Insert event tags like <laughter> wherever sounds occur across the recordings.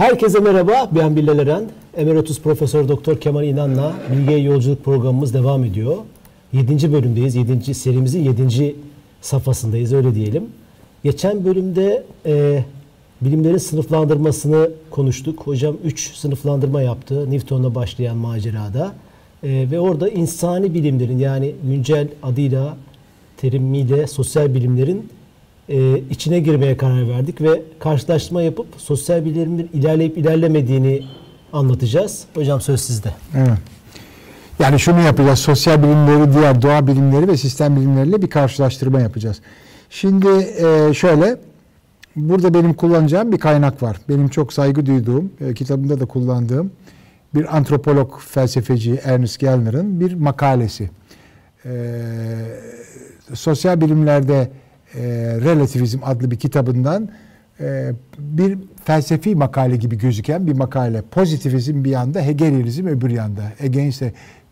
Herkese merhaba. Ben Bilal Eren. Emeritus Profesör Doktor Kemal İnan'la Bilgiye Yolculuk programımız devam ediyor. 7. bölümdeyiz. 7. serimizin 7. safhasındayız öyle diyelim. Geçen bölümde e, bilimlerin sınıflandırmasını konuştuk. Hocam 3 sınıflandırma yaptı Newton'la başlayan macerada. E, ve orada insani bilimlerin yani güncel adıyla terimiyle sosyal bilimlerin e, içine girmeye karar verdik ve karşılaştırma yapıp sosyal bilimlerin ilerleyip ilerlemediğini anlatacağız. Hocam söz sizde. Evet. Yani şunu yapacağız. Sosyal bilimleri, diğer doğa bilimleri ve sistem bilimleriyle bir karşılaştırma yapacağız. Şimdi e, şöyle, burada benim kullanacağım bir kaynak var. Benim çok saygı duyduğum, e, kitabımda da kullandığım bir antropolog, felsefeci Ernest Gellner'ın bir makalesi. E, sosyal bilimlerde e, Relativizm adlı bir kitabından e, bir felsefi makale gibi gözüken bir makale. Pozitivizm bir yanda, Hegelianizm öbür yanda. Against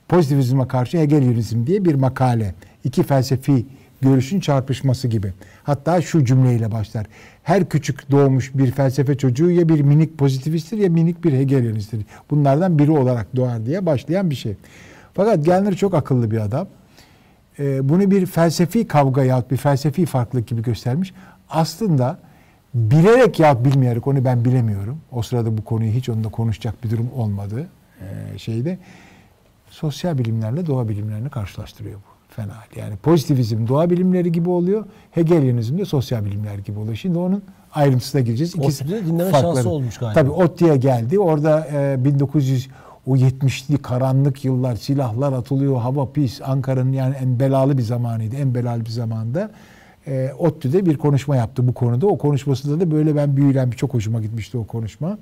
pozitivizme karşı Hegelianizm diye bir makale. İki felsefi görüşün çarpışması gibi. Hatta şu cümleyle başlar. Her küçük doğmuş bir felsefe çocuğu ya bir minik pozitivisttir ya minik bir Hegelianisttir. Bunlardan biri olarak doğar diye başlayan bir şey. Fakat Gellner çok akıllı bir adam. Ee, bunu bir felsefi kavga yahut bir felsefi farklılık gibi göstermiş. Aslında bilerek ya bilmeyerek onu ben bilemiyorum. O sırada bu konuyu hiç onunla konuşacak bir durum olmadı ee, şeyde. Sosyal bilimlerle doğa bilimlerini karşılaştırıyor bu. Fena. Yani pozitivizm doğa bilimleri gibi oluyor. Hegelianizm de sosyal bilimler gibi oluyor. Şimdi onun ayrıntısına gireceğiz. İkisi Otti'de dinleme farkları. şansı olmuş galiba. Tabii Otti'ye geldi. Orada e, 1900 o 70'li karanlık yıllar silahlar atılıyor, hava pis. Ankara'nın yani en belalı bir zamanıydı. En belalı bir zamanda. E, ODTÜ'de bir konuşma yaptı bu konuda. O konuşmasında da böyle ben büyülen çok hoşuma gitmişti o konuşma.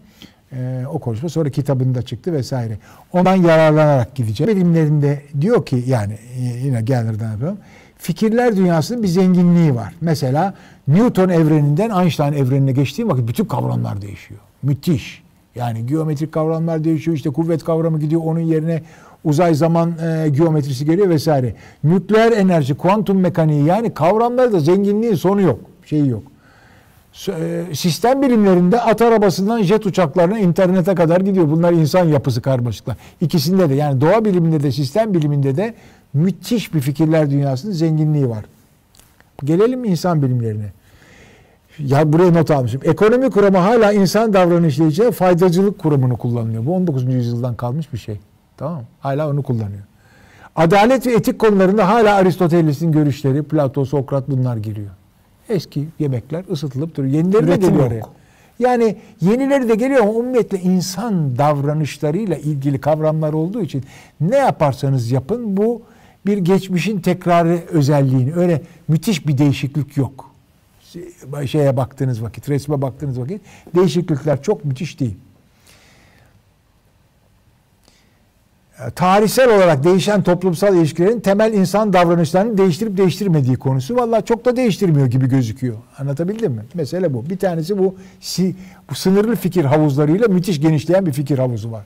E, o konuşma sonra kitabında çıktı vesaire. Ondan yararlanarak gideceğim. Bilimlerinde diyor ki yani yine Geller'dan yapıyorum. Fikirler dünyasının bir zenginliği var. Mesela Newton evreninden Einstein evrenine geçtiğim vakit bütün kavramlar değişiyor. Müthiş. Yani geometrik kavramlar değişiyor. İşte kuvvet kavramı gidiyor. Onun yerine uzay zaman e, geometrisi geliyor vesaire. Nükleer enerji, kuantum mekaniği yani kavramlarda zenginliği sonu yok. Şeyi yok. E, sistem bilimlerinde at arabasından jet uçaklarına internete kadar gidiyor. Bunlar insan yapısı karmaşıklar. İkisinde de yani doğa biliminde de sistem biliminde de müthiş bir fikirler dünyasının zenginliği var. Gelelim insan bilimlerine. Ya buraya not almışım. Ekonomi kuramı hala insan davranışları için faydacılık kuramını kullanıyor. Bu 19. yüzyıldan kalmış bir şey. Tamam Hala onu kullanıyor. Adalet ve etik konularında hala Aristoteles'in görüşleri, Plato, Sokrat bunlar giriyor. Eski yemekler ısıtılıp duruyor. Yenileri de geliyor oraya. Yani yenileri de geliyor ama umumiyetle insan davranışlarıyla ilgili kavramlar olduğu için ne yaparsanız yapın bu bir geçmişin tekrarı özelliğini öyle müthiş bir değişiklik yok şeye baktığınız vakit, resme baktığınız vakit değişiklikler çok müthiş değil. Tarihsel olarak değişen toplumsal ilişkilerin temel insan davranışlarını değiştirip değiştirmediği konusu vallahi çok da değiştirmiyor gibi gözüküyor. Anlatabildim mi? Mesele bu. Bir tanesi bu, bu sınırlı fikir havuzlarıyla müthiş genişleyen bir fikir havuzu var.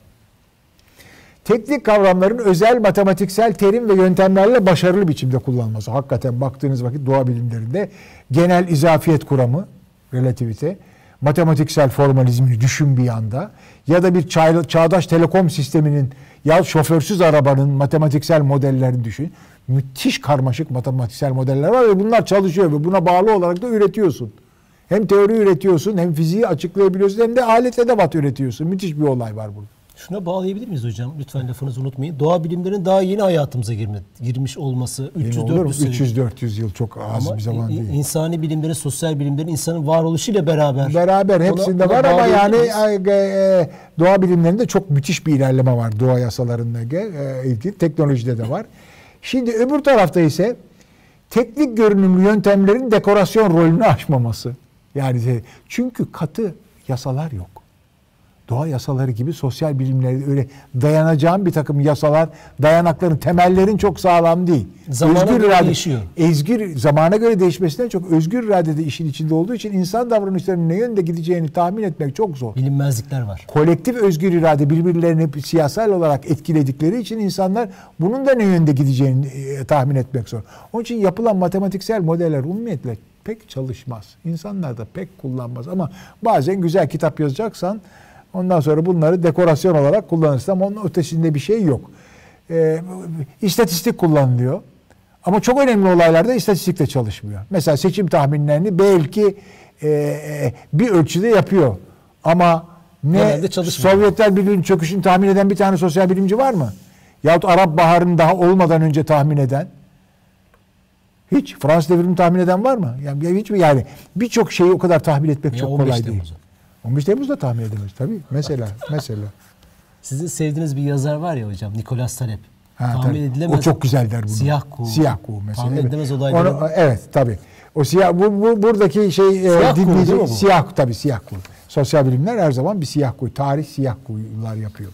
Teknik kavramların özel matematiksel terim ve yöntemlerle başarılı biçimde kullanılması. Hakikaten baktığınız vakit doğa bilimlerinde genel izafiyet kuramı, relativite, matematiksel formalizmini düşün bir yanda ya da bir çağ, çağdaş telekom sisteminin ya şoförsüz arabanın matematiksel modellerini düşün. Müthiş karmaşık matematiksel modeller var ve bunlar çalışıyor ve buna bağlı olarak da üretiyorsun. Hem teori üretiyorsun hem fiziği açıklayabiliyorsun hem de alet edevat üretiyorsun. Müthiş bir olay var burada. Şuna bağlayabilir miyiz hocam? Lütfen lafınızı unutmayın. Doğa bilimlerinin daha yeni hayatımıza girme, girmiş olması 300-400 300-400 yıl çok az ama bir zaman değil. İnsani bilimlerin, sosyal bilimlerin insanın varoluşuyla beraber. Beraber hepsinde ona, var ona ama yani e, e, doğa bilimlerinde çok müthiş bir ilerleme var. Doğa yasalarında e, ilgili teknolojide de var. Şimdi öbür tarafta ise teknik görünümlü yöntemlerin dekorasyon rolünü aşmaması. Yani çünkü katı yasalar yok doğa yasaları gibi sosyal bilimlerde öyle dayanacağım bir takım yasalar, dayanakların, temellerin çok sağlam değil. Zamana özgür göre irade, değişiyor. Ezgür, zamana göre değişmesinden çok özgür irade de işin içinde olduğu için insan davranışlarının ne yönde gideceğini tahmin etmek çok zor. Bilinmezlikler var. Kolektif özgür irade birbirlerini siyasal olarak etkiledikleri için insanlar bunun da ne yönde gideceğini e, tahmin etmek zor. Onun için yapılan matematiksel modeller umumiyetle pek çalışmaz. İnsanlar da pek kullanmaz ama bazen güzel kitap yazacaksan Ondan sonra bunları dekorasyon olarak kullanırsın ama onun ötesinde bir şey yok. Ee, istatistik kullanılıyor. Ama çok önemli olaylarda istatistikle çalışmıyor. Mesela seçim tahminlerini belki e, e, bir ölçüde yapıyor. Ama ne. Sovyetler Birliği'nin çöküşünü tahmin eden bir tane sosyal bilimci var mı? Yahut Arap Baharı'nın daha olmadan önce tahmin eden? Hiç. Fransız devrimini tahmin eden var mı? Yani hiç mi? Yani birçok şeyi o kadar tahmin etmek Ya çok 15 kolay değil. Temmuz'u. 15 Temmuz'da tahmin edemez tabii. Mesela, mesela. Sizin sevdiğiniz bir yazar var ya hocam Nikolas Talep. Ha, Tahmin tabii. edilemez. O çok güzel der bunu. Siyah kuğu. Siyah kuğu mesela. Tahmin edilemez olayları. Onu- evet tabii. O siyah bu, bu buradaki şey e, Siyah kuğu dinleyici- bu? siyah tabii siyah kuğu. Sosyal bilimler her zaman bir siyah kuğu. Tarih siyah kuğular yapıyor.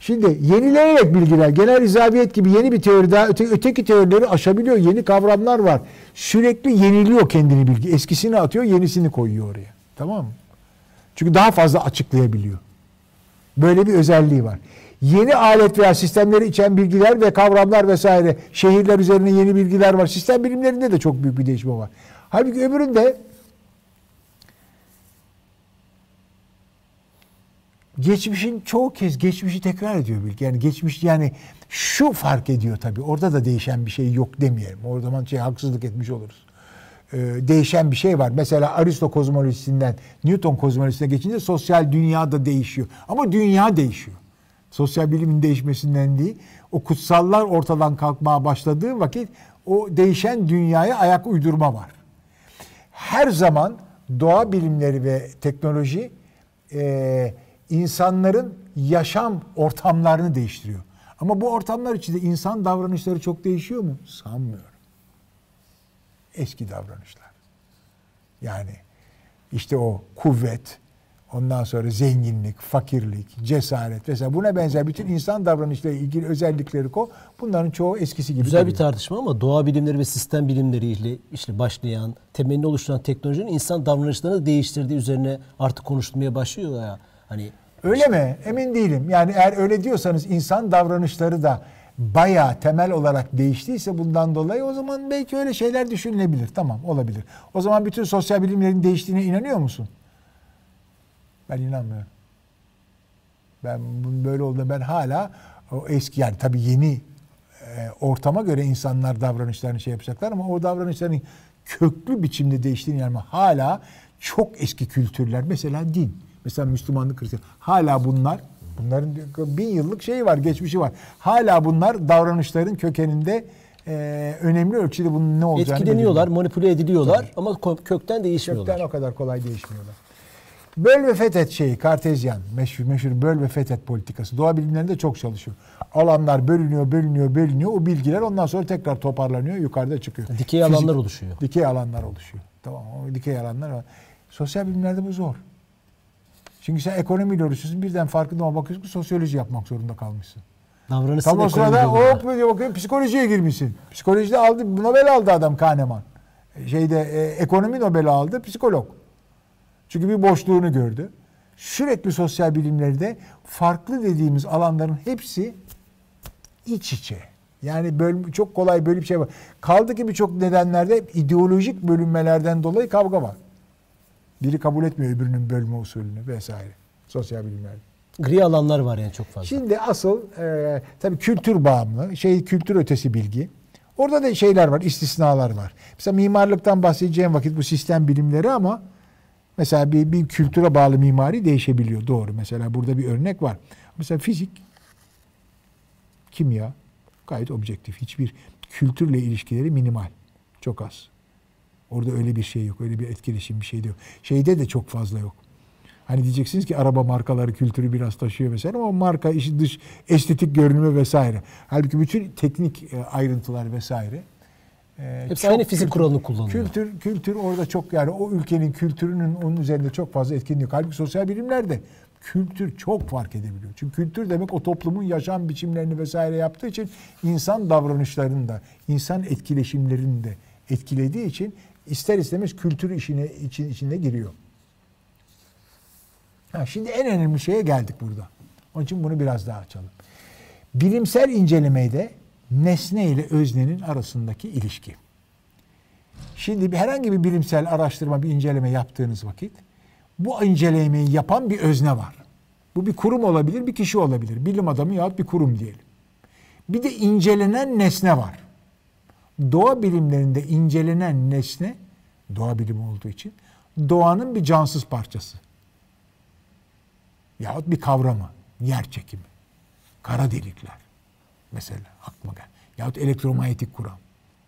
Şimdi yenilenerek bilgiler, genel izahiyet gibi yeni bir teori daha öte, öteki teorileri aşabiliyor. Yeni kavramlar var. Sürekli yeniliyor kendini bilgi. Eskisini atıyor, yenisini koyuyor oraya. Tamam mı? Çünkü daha fazla açıklayabiliyor. Böyle bir özelliği var. Yeni alet veya sistemleri içeren bilgiler ve kavramlar vesaire, şehirler üzerine yeni bilgiler var. Sistem bilimlerinde de çok büyük bir değişme var. Halbuki öbüründe geçmişin çoğu kez geçmişi tekrar ediyor bilgi. Yani geçmiş yani şu fark ediyor tabii. Orada da değişen bir şey yok demeyelim. O zaman şey haksızlık etmiş oluruz. Ee, değişen bir şey var. Mesela Aristo kozmolojisinden Newton kozmolojisine geçince sosyal dünya da değişiyor. Ama dünya değişiyor. Sosyal bilimin değişmesinden değil. O kutsallar ortadan kalkmaya başladığı vakit o değişen dünyaya ayak uydurma var her zaman doğa bilimleri ve teknoloji e, insanların yaşam ortamlarını değiştiriyor. Ama bu ortamlar içinde insan davranışları çok değişiyor mu? Sanmıyorum. Eski davranışlar. Yani işte o kuvvet, ondan sonra zenginlik, fakirlik, cesaret vesaire buna benzer bütün insan davranışlarıyla ilgili özellikleri ko. Bunların çoğu eskisi gibi. Güzel bir duruyor. tartışma ama doğa bilimleri ve sistem bilimleriyle işte başlayan, temelini oluşturan teknolojinin insan davranışlarını değiştirdiği üzerine artık konuşulmaya başlıyor ya. Hani Öyle mi? Emin değilim. Yani eğer öyle diyorsanız insan davranışları da bayağı temel olarak değiştiyse bundan dolayı o zaman belki öyle şeyler düşünülebilir. Tamam olabilir. O zaman bütün sosyal bilimlerin değiştiğine inanıyor musun? Ben inanmıyorum. Ben bunun böyle olduğuna ben hala o eski yani tabii yeni e, ortama göre insanlar davranışlarını şey yapacaklar ama o davranışların köklü biçimde değiştiğini yani hala çok eski kültürler mesela din mesela Müslümanlık Hristiyan hala bunlar bunların bin yıllık şeyi var geçmişi var hala bunlar davranışların kökeninde e, önemli ölçüde bunun ne olacağını etkileniyorlar, belirliyor. manipüle ediliyorlar ama ko- kökten değişmiyorlar. Kökten o kadar kolay değişmiyorlar. Böl ve fethet şeyi, Kartezyen, meşhur, meşhur böl ve fethet politikası. Doğa bilimlerinde çok çalışıyor. Alanlar bölünüyor, bölünüyor, bölünüyor. O bilgiler ondan sonra tekrar toparlanıyor, yukarıda çıkıyor. Dikey alanlar oluşuyor. Dikey alanlar oluşuyor. Tamam, o dikey alanlar var. Sosyal bilimlerde bu zor. Çünkü sen ekonomiyle uğraşıyorsun, birden farkında ama bakıyorsun ki sosyoloji yapmak zorunda kalmışsın. Davranışsal Tam o sırada hop diye bakıyorum psikolojiye girmişsin. Psikolojide aldı, Nobel aldı adam Kahneman. Şeyde e, ekonomi Nobel aldı, psikolog. Çünkü bir boşluğunu gördü. Sürekli sosyal bilimlerde farklı dediğimiz alanların hepsi iç içe. Yani bölüm, çok kolay böyle bir şey var. Kaldı ki birçok nedenlerde ideolojik bölünmelerden dolayı kavga var. Biri kabul etmiyor öbürünün bölme usulünü vesaire. Sosyal bilimlerde. Gri alanlar var yani çok fazla. Şimdi asıl e, tabii kültür bağımlı, şey kültür ötesi bilgi. Orada da şeyler var, istisnalar var. Mesela mimarlıktan bahsedeceğim vakit bu sistem bilimleri ama mesela bir, bir kültüre bağlı mimari değişebiliyor. Doğru. Mesela burada bir örnek var. Mesela fizik, kimya gayet objektif. Hiçbir kültürle ilişkileri minimal. Çok az. Orada öyle bir şey yok. Öyle bir etkileşim bir şey de yok. Şeyde de çok fazla yok. Hani diyeceksiniz ki araba markaları kültürü biraz taşıyor mesela ama marka işi dış estetik görünümü vesaire. Halbuki bütün teknik e, ayrıntılar vesaire. e, Hepsi aynı fizik kültür- kuralını kullanıyor. Kültür, kültür orada çok yani o ülkenin kültürünün onun üzerinde çok fazla etkinliği yok. Halbuki sosyal bilimlerde kültür çok fark edebiliyor. Çünkü kültür demek o toplumun yaşam biçimlerini vesaire yaptığı için insan davranışlarını da, insan etkileşimlerini de etkilediği için ister istemez kültür işine için içine giriyor. Ha, şimdi en önemli şeye geldik burada. Onun için bunu biraz daha açalım. Bilimsel incelemede nesne ile öznenin arasındaki ilişki. Şimdi bir- herhangi bir bilimsel araştırma, bir inceleme yaptığınız vakit bu incelemeyi yapan bir özne var. Bu bir kurum olabilir, bir kişi olabilir. Bilim adamı yahut bir kurum diyelim. Bir de incelenen nesne var. Doğa bilimlerinde incelenen nesne, doğa bilimi olduğu için, doğanın bir cansız parçası. Yahut bir kavramı, yer çekimi, kara delikler mesela aklıma gel. Yahut elektromanyetik kuram.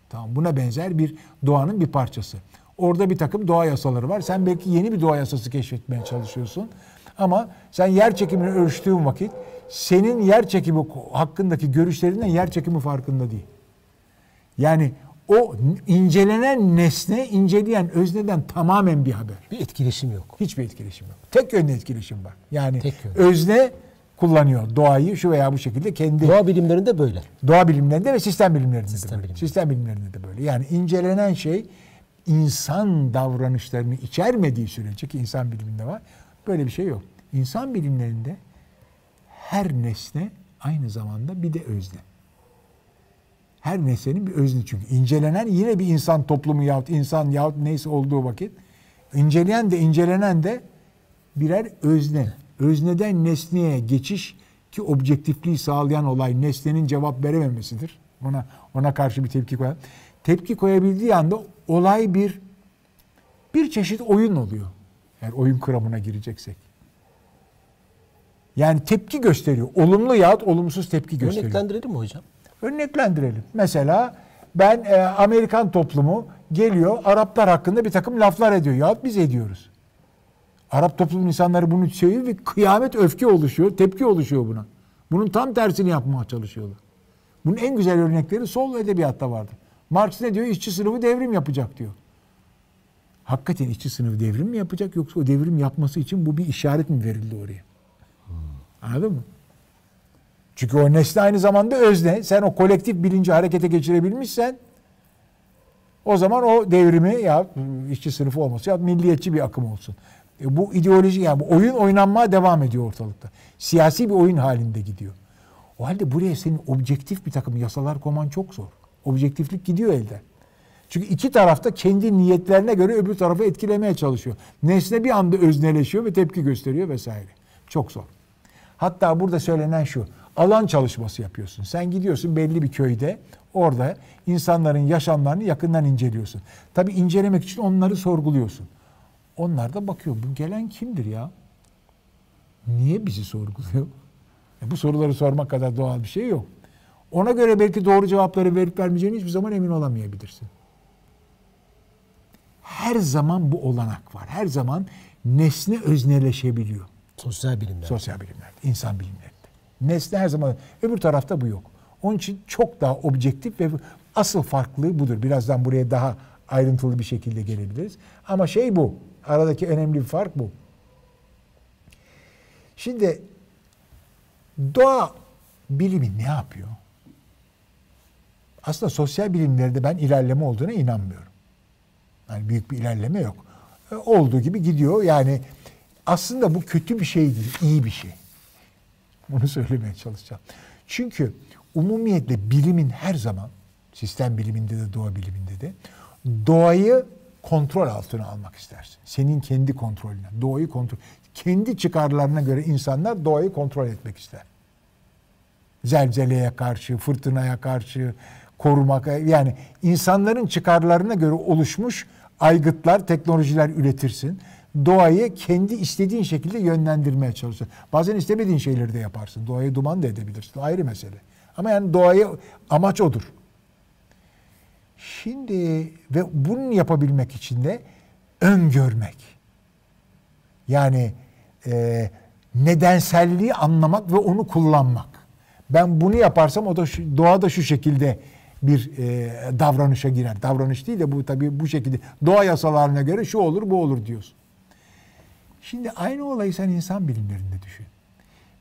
Tamam buna benzer bir doğanın bir parçası. Orada bir takım doğa yasaları var. Sen belki yeni bir doğa yasası keşfetmeye çalışıyorsun. Ama sen yer çekimini ölçtüğün vakit senin yer çekimi hakkındaki görüşlerinden yer çekimi farkında değil. Yani o incelenen nesne inceleyen özneden tamamen bir haber. Bir etkileşim yok. Hiçbir etkileşim yok. Tek yönlü etkileşim var. Yani Tek yönlü. özne kullanıyor doğayı şu veya bu şekilde kendi Doğa bilimlerinde böyle. doğa bilimlerinde ve sistem bilimlerinde Sistem de böyle. bilimleri. Sistem bilimlerinde de böyle. Yani incelenen şey insan davranışlarını içermediği sürece ki insan biliminde var. Böyle bir şey yok. İnsan bilimlerinde her nesne aynı zamanda bir de özne. Her nesnenin bir özne çünkü. incelenen yine bir insan toplumu yahut insan yahut neyse olduğu vakit inceleyen de incelenen de birer özne. Özneden nesneye geçiş ki objektifliği sağlayan olay nesnenin cevap verememesidir. Ona ona karşı bir tepki koyar. Tepki koyabildiği anda olay bir bir çeşit oyun oluyor. Eğer oyun kuramına gireceksek. Yani tepki gösteriyor. Olumlu yahut olumsuz tepki gösteriyor. Örneklendirelim mi hocam? Örneklendirelim. Mesela ben e, Amerikan toplumu geliyor Araplar hakkında bir takım laflar ediyor. Yahut biz ediyoruz. Arap toplumun insanları bunu söylüyor ve kıyamet öfke oluşuyor, tepki oluşuyor buna. Bunun tam tersini yapmaya çalışıyorlar. Bunun en güzel örnekleri sol edebiyatta vardır. Marx ne diyor? İşçi sınıfı devrim yapacak diyor. Hakikaten işçi sınıfı devrim mi yapacak yoksa o devrim yapması için bu bir işaret mi verildi oraya? Anladın mı? Çünkü o nesne aynı zamanda özne. Sen o kolektif bilinci harekete geçirebilmişsen o zaman o devrimi ya işçi sınıfı olması ya milliyetçi bir akım olsun. E bu ideoloji yani bu oyun oynanmaya devam ediyor ortalıkta. Siyasi bir oyun halinde gidiyor. O halde buraya senin objektif bir takım yasalar koman çok zor. Objektiflik gidiyor elden. Çünkü iki tarafta kendi niyetlerine göre öbür tarafı etkilemeye çalışıyor. Nesne bir anda özneleşiyor ve tepki gösteriyor vesaire. Çok zor. Hatta burada söylenen şu. Alan çalışması yapıyorsun. Sen gidiyorsun belli bir köyde orada insanların yaşamlarını yakından inceliyorsun. Tabi incelemek için onları sorguluyorsun. Onlar da bakıyor bu gelen kimdir ya? Niye bizi sorguluyor? E bu soruları sormak kadar doğal bir şey yok. Ona göre belki doğru cevapları verip vermeyeceğini hiçbir zaman emin olamayabilirsin. Her zaman bu olanak var. Her zaman nesne özneleşebiliyor. Sosyal bilimler. Sosyal bilimlerde, insan bilimlerinde. Nesne her zaman, öbür tarafta bu yok. Onun için çok daha objektif ve asıl farklılığı budur. Birazdan buraya daha ayrıntılı bir şekilde gelebiliriz. Ama şey bu, aradaki önemli bir fark bu. Şimdi doğa bilimi ne yapıyor? Aslında sosyal bilimlerde ben ilerleme olduğuna inanmıyorum. Yani büyük bir ilerleme yok. E, Olduğu gibi gidiyor. Yani aslında bu kötü bir şey değil, iyi bir şey. Bunu söylemeye çalışacağım. Çünkü umumiyetle bilimin her zaman, sistem biliminde de doğa biliminde de doğayı kontrol altına almak istersin. Senin kendi kontrolüne, doğayı kontrol. Kendi çıkarlarına göre insanlar doğayı kontrol etmek ister. Zelzeleye karşı, fırtınaya karşı korumak yani insanların çıkarlarına göre oluşmuş aygıtlar, teknolojiler üretirsin doğayı kendi istediğin şekilde yönlendirmeye çalışırsın. Bazen istemediğin şeyleri de yaparsın. Doğayı duman da edebilirsin. Ayrı mesele. Ama yani doğayı amaç odur. Şimdi ve bunu yapabilmek için de öngörmek. Yani e, nedenselliği anlamak ve onu kullanmak. Ben bunu yaparsam o da şu, doğa da şu şekilde bir e, davranışa girer. Davranış değil de bu tabii bu şekilde doğa yasalarına göre şu olur bu olur diyorsun. Şimdi aynı olayı sen insan bilimlerinde düşün.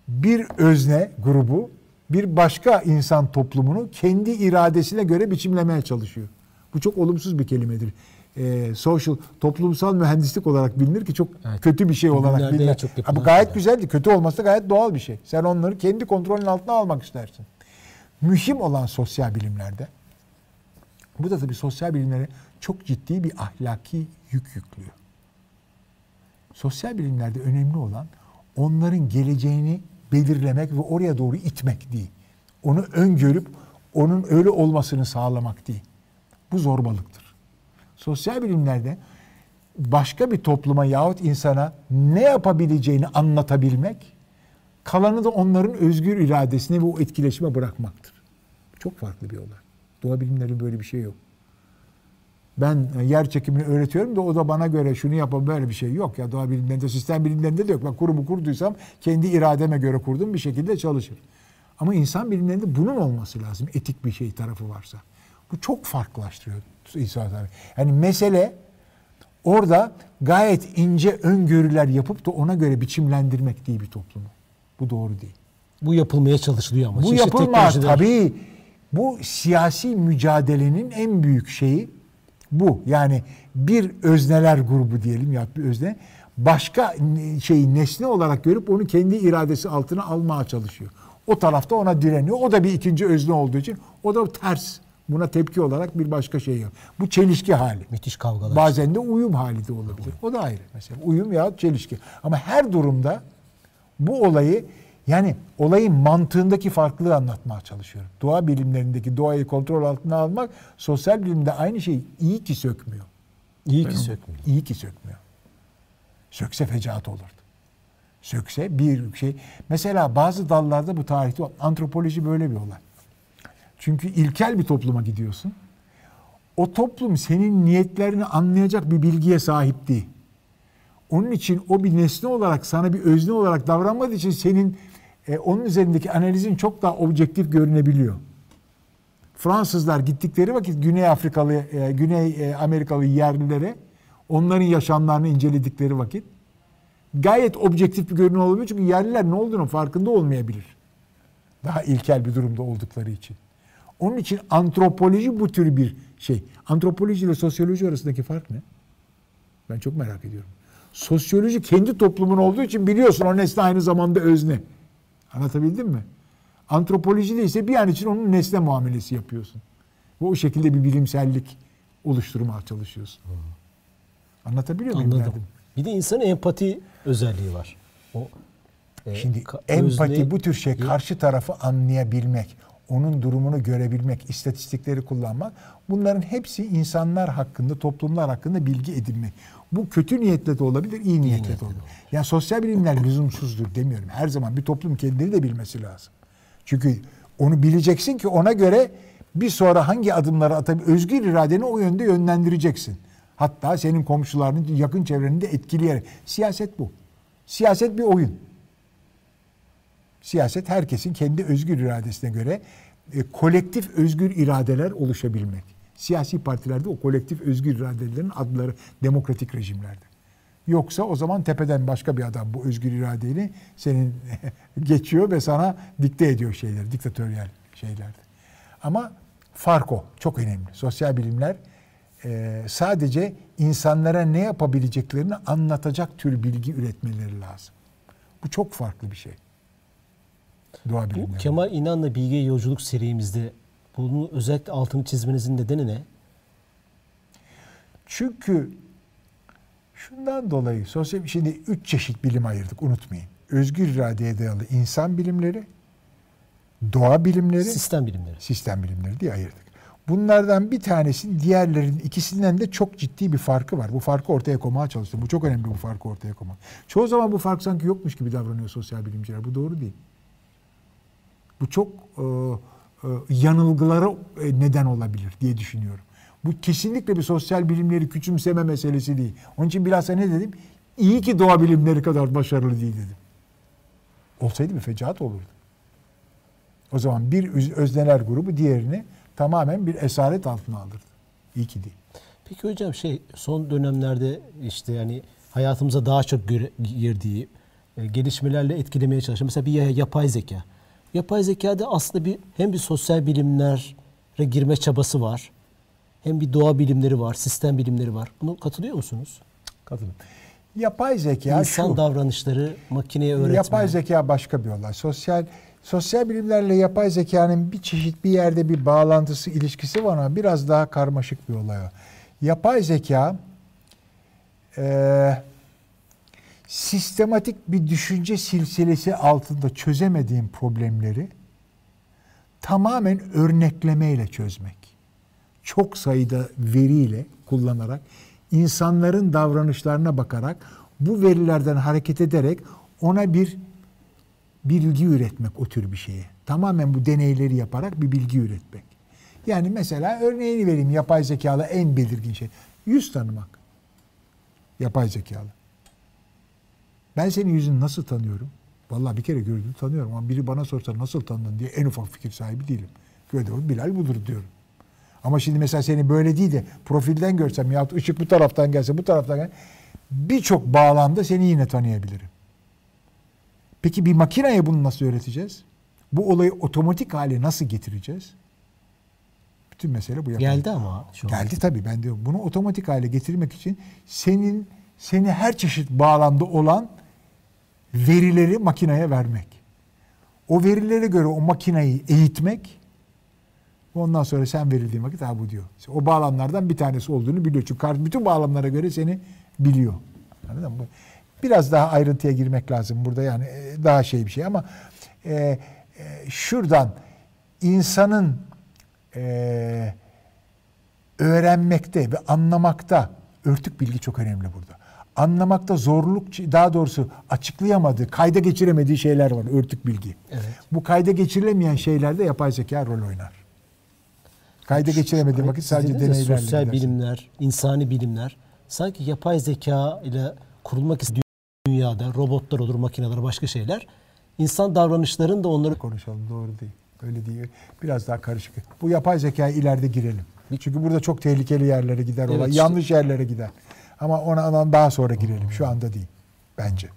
Bir özne grubu bir başka insan toplumunu kendi iradesine göre biçimlemeye çalışıyor. Bu çok olumsuz bir kelimedir. Ee, social, toplumsal mühendislik olarak bilinir ki çok Evet. kötü bir şey olarak bilinir. çok Ama gayet şeyler. güzeldi. Kötü olması da gayet doğal bir şey. Sen onları kendi kontrolün altına almak istersin. Mühim olan sosyal bilimlerde bu da tabii sosyal bilimlere çok ciddi bir ahlaki yük yüklüyor. Sosyal bilimlerde önemli olan onların geleceğini belirlemek ve oraya doğru itmek değil. Onu öngörüp onun öyle olmasını sağlamak değil. Bu zorbalıktır. Sosyal bilimlerde başka bir topluma yahut insana ne yapabileceğini anlatabilmek, kalanı da onların özgür iradesine ve o etkileşime bırakmaktır. Çok farklı bir olay. Doğa bilimlerinde böyle bir şey yok. Ben yer çekimini öğretiyorum da o da bana göre şunu yapalım böyle bir şey yok ya doğa bilimlerinde sistem bilimlerinde de yok. Ben kurumu kurduysam kendi irademe göre kurdum bir şekilde çalışır. Ama insan bilimlerinde bunun olması lazım etik bir şey tarafı varsa. Bu çok farklılaştırıyor İsa abi. Yani mesele orada gayet ince öngörüler yapıp da ona göre biçimlendirmek değil bir toplumu. Bu doğru değil. Bu yapılmaya çalışılıyor ama. Bu Çeşitli yapılma teknolojiler- tabii bu siyasi mücadelenin en büyük şeyi bu. Yani bir özneler grubu diyelim ya bir özne başka şeyi nesne olarak görüp onu kendi iradesi altına almaya çalışıyor. O tarafta ona direniyor. O da bir ikinci özne olduğu için o da ters. Buna tepki olarak bir başka şey yok. Bu çelişki hali. Müthiş kavgalar. Bazen de uyum hali de olabilir. O da ayrı mesela. Uyum ya çelişki. Ama her durumda bu olayı yani olayın mantığındaki farklılığı anlatmaya çalışıyorum. Doğa bilimlerindeki doğayı kontrol altına almak sosyal bilimde aynı şey iyi ki sökmüyor. İyi ki sökmüyor. İyi ki sökmüyor. Sökse fecaat olurdu. Sökse bir şey. Mesela bazı dallarda bu tarihte antropoloji böyle bir olay. Çünkü ilkel bir topluma gidiyorsun. O toplum senin niyetlerini anlayacak bir bilgiye sahip değil. Onun için o bir nesne olarak sana bir özne olarak davranmadığı için senin e, onun üzerindeki analizin çok daha objektif görünebiliyor. Fransızlar gittikleri vakit Güney Afrikalı, e, Güney e, Amerikalı yerlilere onların yaşamlarını inceledikleri vakit gayet objektif bir görünüm olabiliyor. Çünkü yerliler ne olduğunu farkında olmayabilir. Daha ilkel bir durumda oldukları için. Onun için antropoloji bu tür bir şey. Antropoloji ile sosyoloji arasındaki fark ne? Ben çok merak ediyorum. Sosyoloji kendi toplumun olduğu için biliyorsun o nesne aynı zamanda özne. Anlatabildim mi? Antropoloji de ise bir an için onun nesne muamelesi yapıyorsun. Ve o şekilde bir bilimsellik oluşturmaya çalışıyorsun. Anlatabiliyor muyum? Anladım. derdim? Bir de insanın empati özelliği var. O e, Şimdi ka- empati özne- bu tür şey karşı tarafı anlayabilmek, onun durumunu görebilmek, istatistikleri kullanmak bunların hepsi insanlar hakkında, toplumlar hakkında bilgi edinmek. Bu kötü niyetle de olabilir, iyi niyetle de olabilir. Yani sosyal bilimler lüzumsuzdur demiyorum. Her zaman bir toplum kendini de bilmesi lazım. Çünkü onu bileceksin ki ona göre bir sonra hangi adımları atabilir, özgür iradeni o yönde yönlendireceksin. Hatta senin komşularının yakın çevreni de etkileyerek. Siyaset bu. Siyaset bir oyun. Siyaset herkesin kendi özgür iradesine göre e, kolektif özgür iradeler oluşabilmek. Siyasi partilerde o kolektif özgür iradelerin adları demokratik rejimlerde. Yoksa o zaman tepeden başka bir adam bu özgür iradeyle senin <laughs> geçiyor ve sana dikte ediyor şeyler, diktatöryel şeylerde. Ama fark o, çok önemli. Sosyal bilimler e, sadece insanlara ne yapabileceklerini anlatacak tür bilgi üretmeleri lazım. Bu çok farklı bir şey. Doğa Bu bilimleri. Kemal İnan'la Bilge Yolculuk serimizde bunu özellikle altını çizmenizin nedeni ne? Çünkü şundan dolayı sosyal şimdi üç çeşit bilim ayırdık unutmayın. Özgür iradeye dayalı insan bilimleri, doğa bilimleri, Sistem bilimleri. sistem bilimleri diye ayırdık. Bunlardan bir tanesi diğerlerinin ikisinden de çok ciddi bir farkı var. Bu farkı ortaya koymaya çalıştım. Bu çok önemli bu farkı ortaya koymak. Çoğu zaman bu fark sanki yokmuş gibi davranıyor sosyal bilimciler. Bu doğru değil. Bu çok e, e, yanılgılara e, neden olabilir diye düşünüyorum. Bu kesinlikle bir sosyal bilimleri küçümseme meselesi değil. Onun için bilhassa ne dedim? İyi ki doğa bilimleri kadar başarılı değil dedim. Olsaydı bir fecaat olurdu. O zaman bir öz- özneler grubu diğerini tamamen bir esaret altına alırdı. İyi ki değil. Peki hocam şey son dönemlerde işte yani hayatımıza daha çok girdiği e, gelişmelerle etkilemeye çalışan mesela bir ya- yapay zeka. Yapay zekada aslında bir hem bir sosyal bilimlere girme çabası var. Hem bir doğa bilimleri var, sistem bilimleri var. Bunu katılıyor musunuz? Katılın. Yapay zeka İnsan şu. davranışları makineye öğretme. Yapay zeka başka bir olay. Sosyal sosyal bilimlerle yapay zekanın bir çeşit bir yerde bir bağlantısı, ilişkisi var ama biraz daha karmaşık bir olay o. Yapay zeka eee, sistematik bir düşünce silsilesi altında çözemediğin problemleri tamamen örneklemeyle çözmek. Çok sayıda veriyle kullanarak insanların davranışlarına bakarak bu verilerden hareket ederek ona bir bilgi üretmek o tür bir şeye. Tamamen bu deneyleri yaparak bir bilgi üretmek. Yani mesela örneğini vereyim yapay zekalı en belirgin şey. Yüz tanımak. Yapay zekalı. Ben senin yüzünü nasıl tanıyorum? Vallahi bir kere gördüm tanıyorum ama biri bana sorsa nasıl tanıdın diye en ufak fikir sahibi değilim. Gördüm Bilal budur diyorum. Ama şimdi mesela seni böyle değil de profilden görsem ya ışık bu taraftan gelse bu taraftan gelse birçok bağlamda seni yine tanıyabilirim. Peki bir makineye bunu nasıl öğreteceğiz? Bu olayı otomatik hale nasıl getireceğiz? Bütün mesele bu. yapay- Geldi ama şu an. Geldi tabii ben diyorum. Bunu otomatik hale getirmek için senin seni her çeşit bağlamda olan verileri makineye vermek. O verilere göre o makineyi eğitmek. Ondan sonra sen verildiğin vakit ha bu diyor. O bağlamlardan bir tanesi olduğunu biliyor. Çünkü bütün bağlamlara göre seni biliyor. Anladın mı? Biraz daha ayrıntıya girmek lazım burada yani e, daha şey bir şey ama e, e, şuradan insanın e, öğrenmekte ve anlamakta örtük bilgi çok önemli burada. Anlamakta zorluk daha doğrusu açıklayamadığı, kayda geçiremediği şeyler var örtük bilgi. Evet. Bu kayda geçirilemeyen şeylerde yapay zeka rol oynar. Kayda geçiremediği vakit sadece ya, deneylerle Sosyal gidersin. bilimler, insani bilimler sanki yapay zeka ile kurulmak istediği dünyada robotlar olur, makineler, başka şeyler. insan davranışların da onları konuşalım doğru değil. Öyle değil. Biraz daha karışık. Bu yapay zekaya ileride girelim. Çünkü burada çok tehlikeli yerlere gider Evet, olay. işte- Yanlış yerlere gider. Ama ona ondan daha sonra girelim. Şu anda değil. Bence.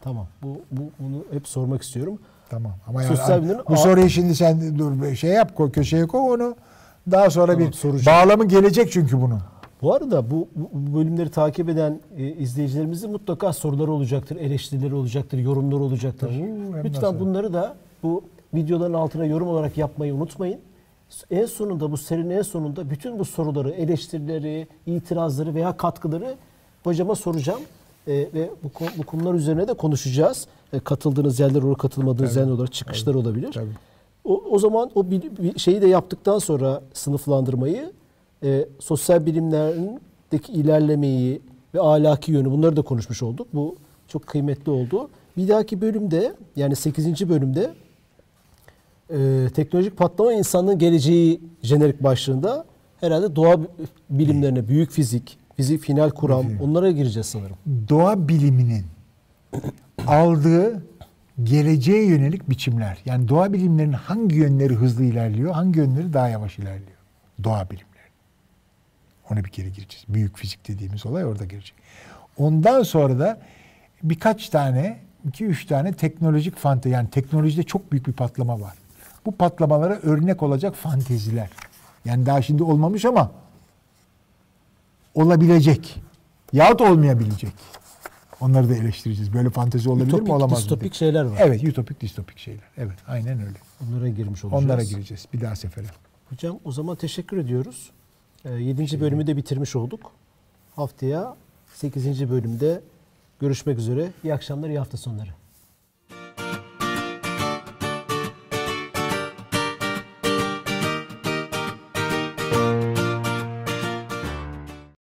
Tamam. Bu, bu bunu hep sormak istiyorum. Tamam. Ama yani Sosyal bu soruyu şimdi sen dur şey yap koy köşeye koy onu. Daha sonra Tamam, bir soracağım. bağlamı gelecek çünkü bunun. Bu arada bu, bu bölümleri takip eden e, izleyicilerimizin mutlaka soruları olacaktır, eleştirileri olacaktır, yorumları olacaktır. Oo, Lütfen bunları da bu videoların altına yorum olarak yapmayı unutmayın. En sonunda bu serinin en sonunda bütün bu soruları, eleştirileri, itirazları veya katkıları hocama soracağım. E, ve bu, bu konular üzerine de konuşacağız. E, katıldığınız yerler olur, katılmadığınız yerler olur, çıkışlar olabilir. Tabii. O, o zaman o bil- bir şeyi de yaptıktan sonra sınıflandırmayı e, sosyal bilimlerindeki ilerlemeyi ve ahlaki yönü bunları da konuşmuş olduk. Bu çok kıymetli oldu. Bir dahaki bölümde yani 8. bölümde e, teknolojik patlama insanlığın geleceği jenerik başlığında herhalde doğa bilimlerine, büyük fizik, fizik final kuram onlara gireceğiz sanırım. Doğa biliminin aldığı geleceğe yönelik biçimler. Yani doğa bilimlerinin hangi yönleri hızlı ilerliyor, hangi yönleri daha yavaş ilerliyor. Doğa bilimleri. Ona bir kere gireceğiz. Büyük fizik dediğimiz olay orada girecek. Ondan sonra da birkaç tane, iki üç tane teknolojik fantezi, yani teknolojide çok büyük bir patlama var. Bu patlamalara örnek olacak fanteziler. Yani daha şimdi olmamış ama olabilecek. Yahut olmayabilecek. Onları da eleştireceğiz. Böyle fantezi olabilir mi Ütopik, olamaz mı? distopik şeyler var. Evet, ütopik distopik şeyler. Evet, aynen öyle. Onlara girmiş olacağız. Onlara gireceğiz bir daha sefere. Hocam o zaman teşekkür ediyoruz. 7. bölümü de bitirmiş olduk. Haftaya 8. bölümde görüşmek üzere. İyi akşamlar, iyi hafta sonları.